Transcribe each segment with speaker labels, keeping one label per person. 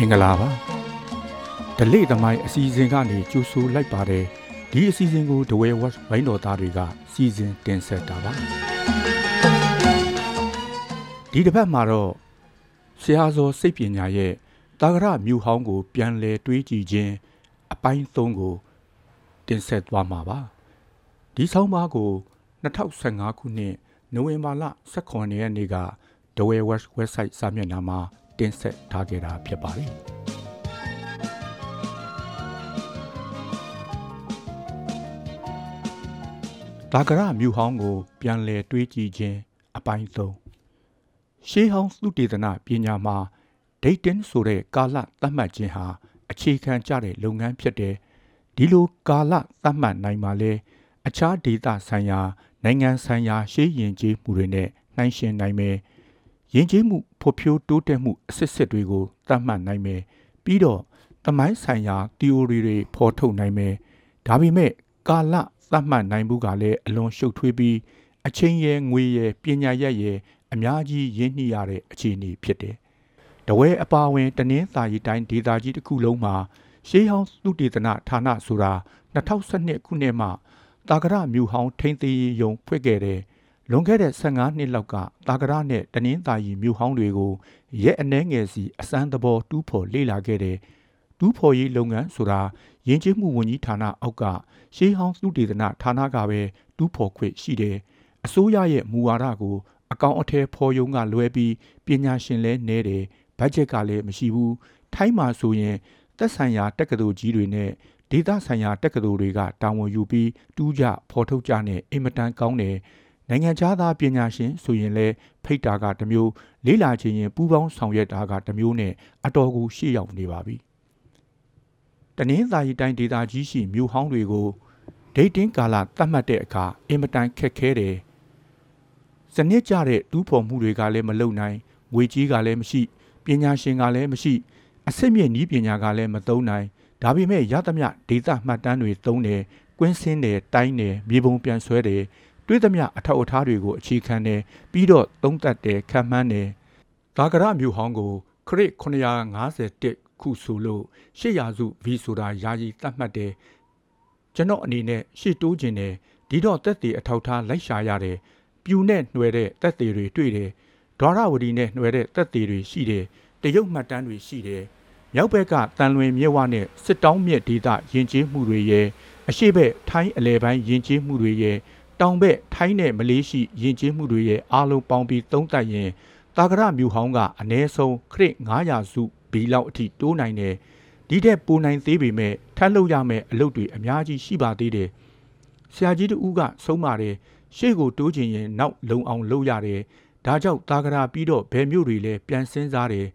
Speaker 1: မင်္ဂလာပါဒလိသမိုင်းအစီအစဉ်ကနေကြိုဆိုလိုက်ပါတယ်ဒီအစီအစဉ်ကိုဒဝဲဝက်ဝိုင်းတော်သားတွေကစီစဉ်တင်ဆက်တာပါဒီတစ်ပတ်မှာတော့ဆရာဇော်စိတ်ပညာရဲ့တာဂရမြို့ဟောင်းကို ပြန်လဲတွေးကြည့်ခြင်းအပိုင်း၃ကို တင်ဆက်သွားမှာပါဒီဆောင်းပါးကို2015ခုနှစ်နိုဝင်ဘာလ18ရက်နေ့ကဒဝဲဝက် website စာမျက်နှာမှာ တင်ဆက်ထားခဲ့တာဖြစ်ပါတယ်။တာကရမြူဟောင်းကို ပြန်လည်တွေးကြည့်ခြင်းအပိုင်း၃ရှေးဟောင်းသုတေသနပညာမှာဒိတ်တင်ဆိုတဲ့ကာလသတ်မှတ်ခြင်းဟာအခြေခံကျတဲ့လုပ်ငန်းဖြစ်တယ်။ဒီလိုကာလသတ်မှတ်နိုင်မှလဲအခြားဒေသဆိုင်ရာ နိုင်ငံဆိုင်ရာရှေးရင်ကျေးမှုတွေနဲ့နှိုင်းယှဉ်နိုင်မယ်။ ယဉ်ကျေးမှုဖွံ့ဖြိုးတိုးတက်မှုအစစ်စစ်တွေကိုသတ်မှတ်နိုင်မယ်ပြီးတော့သမိုင်းဆိုင်ရာ theory တွေဖော်ထုတ်နိုင်မယ်ဒါပေမဲ့ကာလသတ်မှတ်နိုင်မှုကလည်းအလွန်ရှုပ်ထွေးပြီးအချင်းရဲ့ငွေရဲ့ပညာရက်ရဲ့အများကြီးရင်းနှီးရတဲ့အခြေအနေဖြစ်တယ်တဝဲအပါဝင်တနင်းသာရီတိုင်းဒေသကြီးတစ်ခုလုံးမှာရှေးဟောင်းသုတေသနဌာနဆိုတာ2012ခုနှစ်မှတာကရမြို့ဟောင်းထိန်းသိမ်းရေးယုံ ဖွင့်ခဲ့တဲ့ လွန်ခဲ့တဲ့15နှစ်လောက်ကတာကရနဲ့တနင်းသာရီမြို့ဟောင်းတွေကိုရဲအနှဲငယ်စီအစမ်းသဘောတူးဖော်လေ့လာခဲ့တဲ့တူးဖော်ရေးလုပ်ငန်းဆိုတာယဉ်ကျေးမှုဝန်ကြီးဌာနအောက်ကရှေးဟောင်းသုတေသနဌာနကပဲတူးဖော်ခွင့်ရှိတယ်အစိုးရရဲ့မူဝါဒကိုအကောင်အထည်ဖော်ယုံကလွဲပြီးပညာရှင်လဲနေတယ်ဘတ်ဂျက်ကလည်းမရှိဘူးထိုင်းမှာဆိုရင်သက်ဆိုင်ရာတက္ကသိုလ်ကြီးတွေနဲ့ဒေသဆိုင်ရာတက္ကသိုလ်တွေကတာဝန်ယူပြီးတူးကြဖော်ထုတ်ကြနဲ့အင်မတန်ကောင်းတယ် နိုင်ငံခြားသားပညာရှင်ဆိုရင်လည်းဖိတ်တာကတစ်မျိုးလေးလာခြင်းရင်ပူးပေါင်းဆောင်ရွက်တာကတစ်မျိုးနဲ့အတော်ကိုရှေ့ရောက်နေပါပြီတနင်္သာရီတိုင်းဒေသကြီးရှိမြို့ဟောင်းတွေကိုဒိတ်တင်းကာလသတ်မှတ်တဲ့အခါအင်မတန်ခက်ခဲတယ်စနစ်ကျတဲ့တူးဖော်မှုတွေကလည်းမလုံနိုင်ငွေကြီးကလည်းမရှိပညာရှင်ကလည်းမရှိ အစစ်မြင့်ဤပညာကလည်းမသုံးနိုင်ဒါပေမဲ့ရသမျှဒေသမှတ်တမ်းတွေသုံးတယ်ကွင်းစင်းတယ်တိုင်းတယ်မြေပုံပြန်ဆွဲတယ် တွေးသမျှအထောက်အထားတွေကိုအခြေခံတယ်ပြီးတော့သုံးသပ်တယ်ခံမှန်းတယ်ဒါကရမြို့ဟောင်းကိုခရစ်951ခုဆိုလို့ရှေ့ရာစုဗီဆိုတာယာယီသတ်မှတ်တယ်ကျွန်တော်အနေနဲ့ရှေ့တိုးခြင်းတယ်ဒီတော့တက်တီအထောက်ထားလိုက်ရှာရတယ်ပြူနဲ့နှွယ်တဲ့တက်တီတွေတွေ့တယ်ဒွါရဝတီနဲ့နှွယ်တဲ့တက်တီတွေရှိတယ်တရုတ်မှတ်တမ်းတွေရှိတယ်မြောက်ဘက်ကတန်လွင်မြစ်ဝနဲ့စစ်တောင်းမြစ်ဒေသယဉ်ကျေးမှုတွေရဲ့အရှိဘက်ထိုင်းအလဲပိုင်းယဉ်ကျေးမှုတွေရဲ့ တောင်ဘက်ထိုင်းနဲ့မလေးရှိယဉ်ကျေးမှုတွေရဲ့အားလုံးပေါင်းပြီးသုံးသပ်ရင်တာကရမြို့ဟောင်းကအ ਨੇ ဆုံးခရစ်900စုဘီလောက်အထိတိုးနိုင်တယ်ဒီတဲ့ပိုနိုင်သေးပေမဲ့ထပ်လုပ်ရမယ့်အလုပ်တွေအများကြီးရှိပါသေးတယ်ဆရာကြီးတူကဆုံးပါတယ်ရှေ့ကိုတိုးချင်ရင်နောက်လုံအောင်လုပ်ရတယ်ဒါကြောင့်တာကရာပြီးတော့ဘယ်မျိုးတွေလဲပြန်စင်းစားတယ်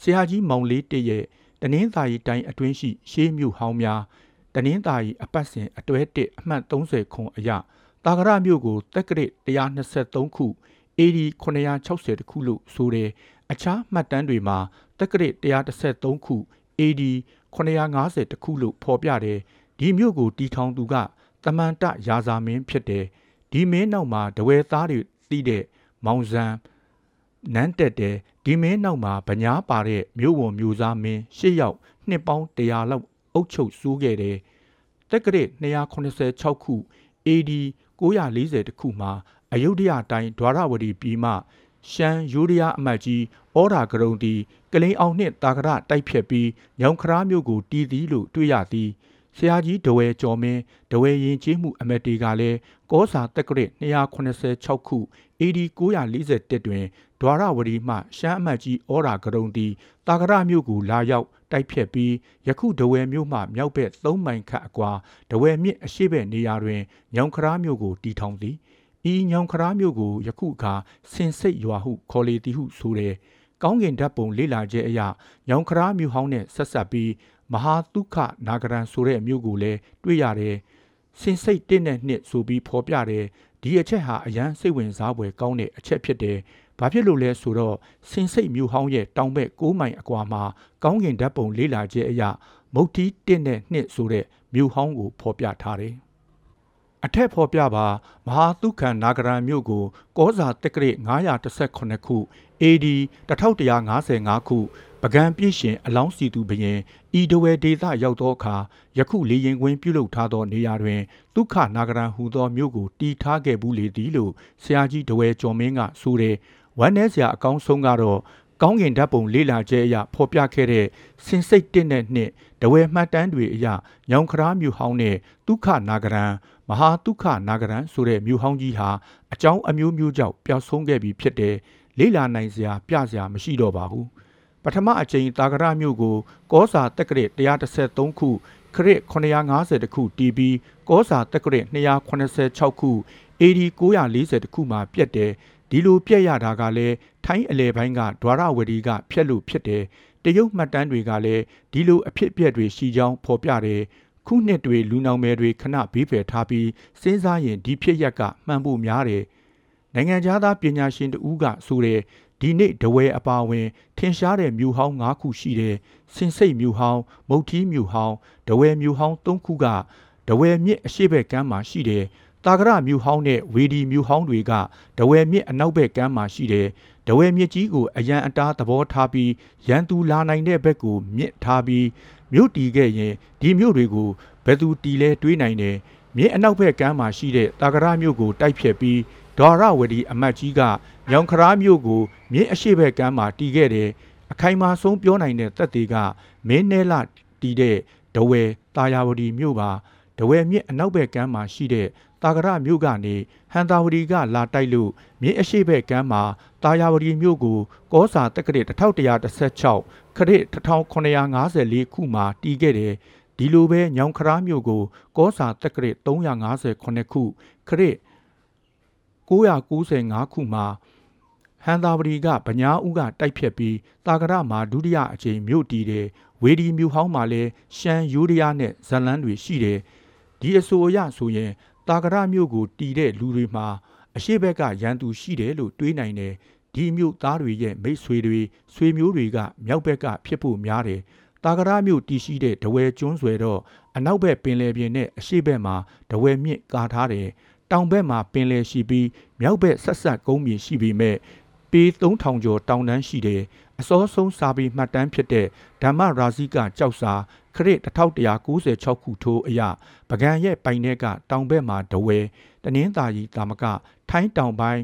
Speaker 1: ဆရာကြီးမောင်လေးတရဲ့တနင်းသာရီတိုင်းအတွင်းရှိရှေးမြို့ဟောင်းများတနင်းသာရီအပတ်စဉ်အတွဲ1အမှတ်30ခွန်အရာ တာဂရမြို့ကိုတက်ကရစ်123ခု AD 960ခုလို့ဆိုတယ်အခြားမှတ်တမ်းတွေမှာတက်ကရစ်113ခု AD 950ခုလို့ဖော်ပြတယ်ဒီမြို့ကိုတီထောင်သူကတမန်တရာဇာမင်းဖြစ်တယ်ဒီမင်းနောက်မှာတဝဲသားတွေတီးတဲ့မောင်ဇံနန်းတက်တယ်ဒီမင်းနောက်မှာဗညာပါတဲ့မြို့ဝန်မျိုးသားမင်းရှစ်ယောက်နှစ်ပေါင်း100လောက်အုပ်ချုပ်စိုးခဲ့တယ်တက်ကရစ်286ခု AD 940တခုမှာအယုဒ္ဓယတိုင်းဒွါရဝတီပြည်မှရှမ်းယူရီးယားအမတ်ကြီးဩရာကရုံတီကလိန်အောင်နှင့်တာကရတိုက်ဖြတ်ပြီးညောင်ခရာမျိုးကိုတီးသည်လို့တွေ့ရသည်ဆရာကြီးဒဝဲကျော်မင်းဒဝဲရင်ကျေးမှုအမတ်တီကလည်းကောစာတက်ကရစ်286ခု AD 941တွင်ဒွါရဝတီမှရှမ်းအမတ်ကြီးဩရာကရုံတီတာကရမျိုးကိုလာရောက် တိုက်ဖြတ်ပြီးယခုဒဝဲမြို့မှမြောက်ဘက်3မိုင်ခန့်အကွာဒဝဲမြစ်အရှိဘက်နေရာတွင်ညောင်ခရာမြို့ကိုတီထောင်သည်ဤညောင်ခရာမြို့ကိုယခုအခါစင်စိတ်ရွာဟုခေါ်လေသည်ဟုဆိုတယ်ကောင်းကင်ဓာတ်ပုံလေ့လာခြင်းအရညောင်ခရာမြို့ဟောင်းနဲ့ဆက်ဆက်ပြီးမဟာတုခနာဂရန်ဆိုတဲ့မြို့ကိုလည်းတွေ့ရတယ်စင်စိတ်တစ်နဲ့နှစ်ဆိုပြီးဖော်ပြတယ်ဒီအချက်ဟာအရန်စိတ်ဝင်စားဖွယ်ကောင်းတဲ့အချက်ဖြစ်တယ် ဘာဖြစ်လို့လဲဆိုတော့စင်စိတ်မြို့ဟောင်းရဲ့တောင်ဘက်6မိုင်အကွာမှာကောင်းကင်ဓာတ်ပုံလေးလာခြင်းအရာမုတ်တီး1နဲ့2ဆိုတဲ့မြို့ဟောင်းကိုဖော်ပြထားတယ်အထက်ဖော်ပြပါမဟာသုခန္နာဂရံမြို့ကိုကောဇာတက္ကရာ918ခု AD 1155ခုပကံပြည့်ရှင်အလောင်းစီသူဘရင်ဤတဝဲဒေသရောက်သောအခါယခုလေရင်ကွင်းပြုလုပ်ထားသောနေရာတွင်ဒုက္ခနာဂရံဟူသောမြို့ကိုတီထားခဲ့ဘူးလေသည်လို့ဆရာကြီးတဝဲကျော်မင်းကဆိုတယ် ဝမ်းနည်းစရာအကောင်းဆုံးကတော့ကောင်းကင်ဓာတ်ပုံလေ့လာချက်အရဖော်ပြခဲ့တဲ့စင်စိတ်တစ်နဲ့နှစ်တဝဲမှတ်တမ်းတွေအရညောင်ခရာမြို့ဟောင်းနဲ့ဒုက္ခနာဂရံမဟာဒုက္ခနာဂရံဆိုတဲ့မြို့ဟောင်းကြီးဟာအကြောင်းအမျိုးမျိုးကြောင့်ပျောက်ဆုံးခဲ့ပြီဖြစ်တယ်လေ့လာနိုင်စရာပြစရာမရှိတော့ပါဘူးပထမအကြိမ်တာဂရမြို့ကိုကောစာတက္ကရာ133ခုခရစ်950ခုတီးပြီးကောစာတက္ကရာ286ခု AD 940ခုမှာပြတ်တယ် ဒီလိုပြက်ရတာကလည်းထိုင်းအလဲပိုင်းကဒွါရဝတီကဖြက်လို့ဖြစ်တယ်တရုတ်မှတ်တမ်းတွေကလည်းဒီလိုအဖြစ်အပျက်တွေရှိကြောင်းဖော်ပြတယ်ခုနှစ်တွေလူနောင်မယ်တွေခဏဘေးဖယ်ထားပြီးစဉ်းစားရင်ဒီဖြစ်ရက်ကမှန်ဖို့များတယ်နိုင်ငံသားပညာရှင်တဦးကဆိုတဲ့ဒီနေ့ဒဝဲအပါဝင် ထင်ရှားတဲ့မြို့ဟောင်း၅ခုရှိတယ်စင်စိတ်မြို့ဟောင်းမုတ်ထီးမြို့ဟောင်းဒဝဲမြို့ဟောင်း၃ခုကဒဝဲမြစ်အရှိဘက်ကမ်းမှာရှိတယ် တာဂရမြို့ဟောင်းနဲ့ဝေဒီမြို့ဟောင်းတွေကဒဝဲမြစ်အနောက်ဘက်ကမ်းမှာရှိတယ်။ဒဝဲမြစ်ကြီးကိုအရန်အတားသဘောထားပြီးရန်သူလာနိုင်တဲ့ဘက်ကိုမြစ်ထားပြီးမြို့တီခဲ့ရင်ဒီမြို့တွေကိုဘယ်သူတီလဲတွေးနိုင်တယ်။မြစ်အနောက်ဘက်ကမ်းမှာရှိတဲ့တာဂရမြို့ကိုတိုက်ဖြတ်ပြီးဒေါရဝဒီအမတ်ကြီးကညောင်ခရာမြို့ကိုမြစ်အရှိဘက်ကမ်းမှာတီခဲ့တယ်။အခိုင်အမာဆုံးပြောနိုင်တဲ့တပ်တွေကမင်းနဲလာတီတဲ့ဒဝဲတာယာဝဒီမြို့ပါဒဝဲမြစ်အနောက်ဘက်ကမ်းမှာရှိတဲ့ တာဂရမြို့ကနေဟန်တာဝတီကလာတိုက်လို့မြင်းအရှိဘက်ကမ်းမှာတာယာဝတီမြို့ကိုကောစာတက္ကရာ1116ခရစ်1954ခုမှာတီးခဲ့တယ်ဒီလိုပဲညောင်ခရာမြို့ကိုကောစာတက္ကရာ358ခုခရစ်995ခုမှာဟန်သာဝတီကဗညာဦးကတိုက်ဖြတ်ပြီးတာဂရမှာဒုတိယအကြိမ်မြို့တည်တယ်ဝေဒီမြို့ဟောင်းမှာလည်းရှမ်းယူရီးယားနဲ့ဇလန်းတွေရှိတယ်ဒီအဆိုအရဆိုရင် တာဂရမြို့ကိုတီးတဲ့လူတွေမှာအရှိဘက်ကရန်သူရှိတယ်လို့တွေးနိုင်တယ်ဒီမြို့သားတွေရဲ့မိတ်ဆွေတွေဆွေမျိုးတွေကမြောက်ဘက်ကဖြစ်ဖို့များတယ်တာဂရမြို့တည်ရှိတဲ့ဒဝဲကျွန်းဆွယ်တော့အနောက်ဘက်ပင်လယ်ပြင်နဲ့အရှိဘက်မှာဒဝဲမြင့်ကာထားတယ်တောင်ဘက်မှာပင်လယ်ရှိပြီးမြောက်ဘက်ဆက်ဆက်ကုန်းမြေရှိပြီးမဲ့ပေ3000ကျော်တောင်တန်းရှိတယ်အစောဆုံးစာပေမှတ်တမ်းဖြစ်တဲ့ဓမ္မရာဇိကကြောက်စာ ခရစ်1196ခုထိုးအရပကံရဲ့ပိုင်ထဲကတောင်ဘက်မှာဒဝဲတနင်းသာရီတာမကထိုင်းတောင်ပိုင်း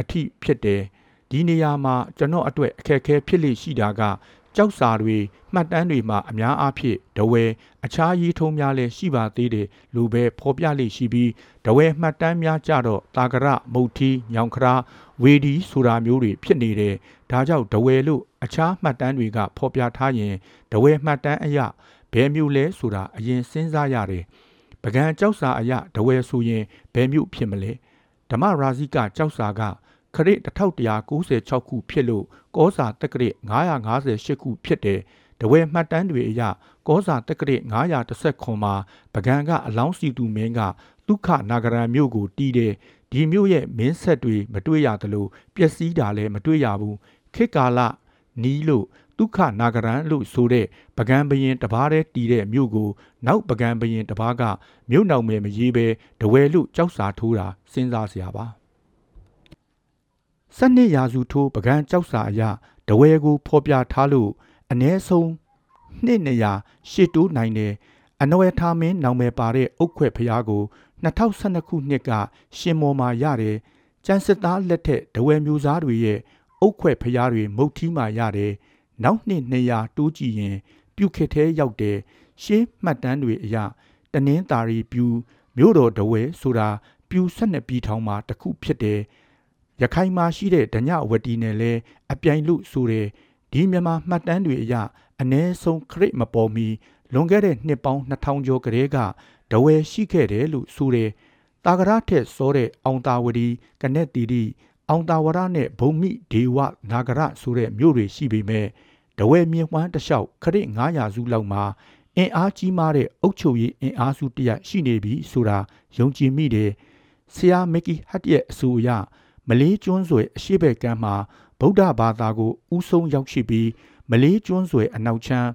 Speaker 1: အထိဖြစ်တယ်ဒီနေရာမှာကျွန်တော်အတွက်အခက်အခဲဖြစ်လိရှိတာကကြောက်စာတွေမှတ်တမ်းတွေမှာအများအားဖြင့်ဒဝဲအခြားရေးထုံးများလည်းရှိပါသေးတယ်လို့ပဲဖော်ပြလိရှိပြီးဒဝဲမှတ်တမ်းများကြတော့တာဂရမုတ်ထီညောင်ခရာဝေဒီဆိုတာမျိုးတွေဖြစ်နေတယ် ဒါကြောင့်ဒဝဲလို့အခြားမှတ်တမ်းတွေကဖော်ပြထားရင်ဒဝဲမှတ်တမ်းအရဘယ်မျိုးလဲဆိုတာအရင်စဉ်းစားရတယ်ပကံကြောက်စာအရဒဝဲဆိုရင်ဘယ်မျိုးဖြစ်မလဲဓမ္မရာဇိကကြောက်စာကခရစ်1196ခုဖြစ်လို့ကောစာတက္ကရာ958ခုဖြစ်တယ်တဝဲမှတ်တမ်းတွေအရကောစာတက္ကရာ919မှာပကံကအလောင်းစီတူမင်းကဒုက္ခနာဂရံမြို့ကိုတီးတယ်ဒီမြို့ရဲ့မင်းဆက်တွေမတွေ့ရသလိုပျက်စီးတာလည်းမတွေ့ရဘူး ခေတ်ကာလနီးလို့ဒုက္ခနာဂရံလို့ဆိုတဲ့ပကံဘရင်တပားတည်းတီးတဲ့မြို့ကို နောက်ပကံဘရင်တပားကမြို့နောက်မယ်မရေးပဲတဝဲလို့ကြောက်စာထိုးတာစဉ်းစားစရာပါစနစ်ရာစုထိုးပကံကြောက်စာအရတဝဲကိုဖော်ပြထားလို့အ ਨੇ ဆုံးနှစ်နေရာရှစ်တိုးနိုင်တယ်အနွယ်ထားမင်းနောင်မယ်ပါတဲ့အုတ်ခွဲ့ဖျားကို2012ခုနှစ်ကရှင်မော်မှာရတယ်ကျန်စစ်သားလက်ထက်ဒဝဲမျိုးသားတွေရဲ့ အုတ်ခွဲ့ဖျားတွေမုတ်ထီးမှာရတယ်နောက်နှစ်200တိုးကြည့်ရင် ပြုခက်သေးရောက်တယ်ရှေးမှတ်တမ်းတွေအရတနင်းတာရီပြူမြို့တော်ဒဝဲဆိုတာပြူ12ပြည်ထောင်မှာတစ်ခုဖြစ်တယ်ရခိုင်မှာရှိတဲ့ဒညဝတီနယ်လဲအပြိုင်လို့ဆိုတဲ့ဒီမြန်မာမှတ်တမ်းတွေအရအ ਨੇ ဆုံးခရစ်မပေါ်မီလွန်ခဲ့တဲ့နှစ်ပေါင်း2000ကျော်ကလေးကဒဝဲရှိခဲ့တယ်လို့ဆိုတဲ့တာဂရထက်စောတဲ့အောင်တာဝတီကနက်တီတီ အောင်တာဝရနဲ့ဘုံမိဒေဝနာဂရဆိုတဲ့မြို့တွေရှိပေမဲ့ဒဝဲမြင့်ဝမ်းတလျှောက်ခရစ်900စုလောက်မှာအင်အားကြီးမားတဲ့အုပ်ချုပ်ရေးအင်အားစုတရရှိနေပြီဆိုတာယုံကြည်မိတယ်ဆရာမက်ကီဟတ်ရဲ့အဆိုအရမလေးကျွန်းဆွယ်အရှိဘက်ကမ်းမှာဗုဒ္ဓဘာသာကိုဥဆုံးရောက်ရှိပြီးမလေးကျွန်းဆွယ်အနောက်ချမ်း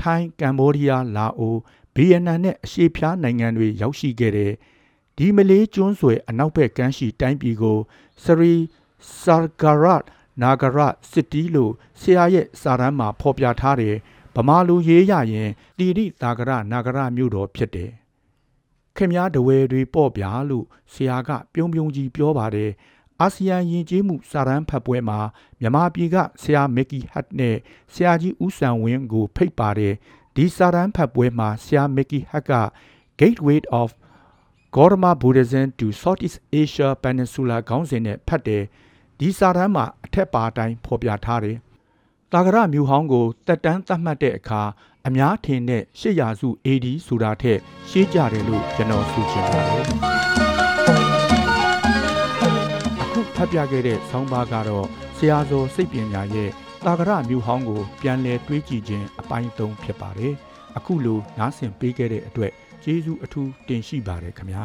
Speaker 1: ထိုင်းကမ်ဘောဒီးယားလာအိုဗီယက်နမ်နဲ့အရှေ့ဖျားနိုင်ငံတွေရောက်ရှိခဲ့တဲ့ဒဒီမလေးကျွန်းဆွယ်အနောက်ဘက်ကမ်းရှိတိုင်းပြည်ကို စရီဆာဂရတ်နာဂရစစ်တီလို့ဆရာရဲ့စာတမ်းမှာဖော်ပြထားတယ်ဗမာလူရေးရရင်တိရိသာဂရနာဂရမြို့တော်ဖြစ်တယ်ခင်များတဝဲတွေပေါ့ဗျာလို့ဆရာကပြုံးပြုံးကြီးပြောပါတယ်အာဆီယံယဉ်ကျေးမှုစာတမ်းဖတ်ပွဲမှာမြန်မာပြည်ကဆရာမက်ကီဟတ်နဲ့ဆရာကြီးဦးစံဝင်းကိုဖိတ်ပါတယ်ဒီစာတမ်းဖတ်ပွဲမှာဆရာမက်ကီဟတ်က Gateway of Gautama Buddhism to Southeast Asia Peninsula ခေါင်းစဉ်နဲ့ဖတ်တယ်ဒီစာတမ်းမှာအထက်ပါအတိုင်းဖော်ပြထားတယ်တာဂရမြို့ဟောင်းကိုတက်တန်းသတ်မှတ်တဲ့အခါအများထင်တဲ့ရှေ့ရာစု AD ဆိုတာထက်ရှေးကြတယ်လို့ကျွန်တော်ဆိုချင်ပါတယ်အခုဖတ်ပြခဲ့တဲ့ဆောင်းပါးကတော့ဆရာဇော်စိတ်ပညာရဲ့တာဂရမြို့ဟောင်းကိုပြန်လည်တွေးကြည့်ခြင်းအပိုင်း၃ဖြစ်ပါတယ် အခုလိုနားဆင်ပေးခဲ့တဲ့အတွက်ကျေးဇူးအထူးတင်ရှိပါတယ်ခင်ဗျာ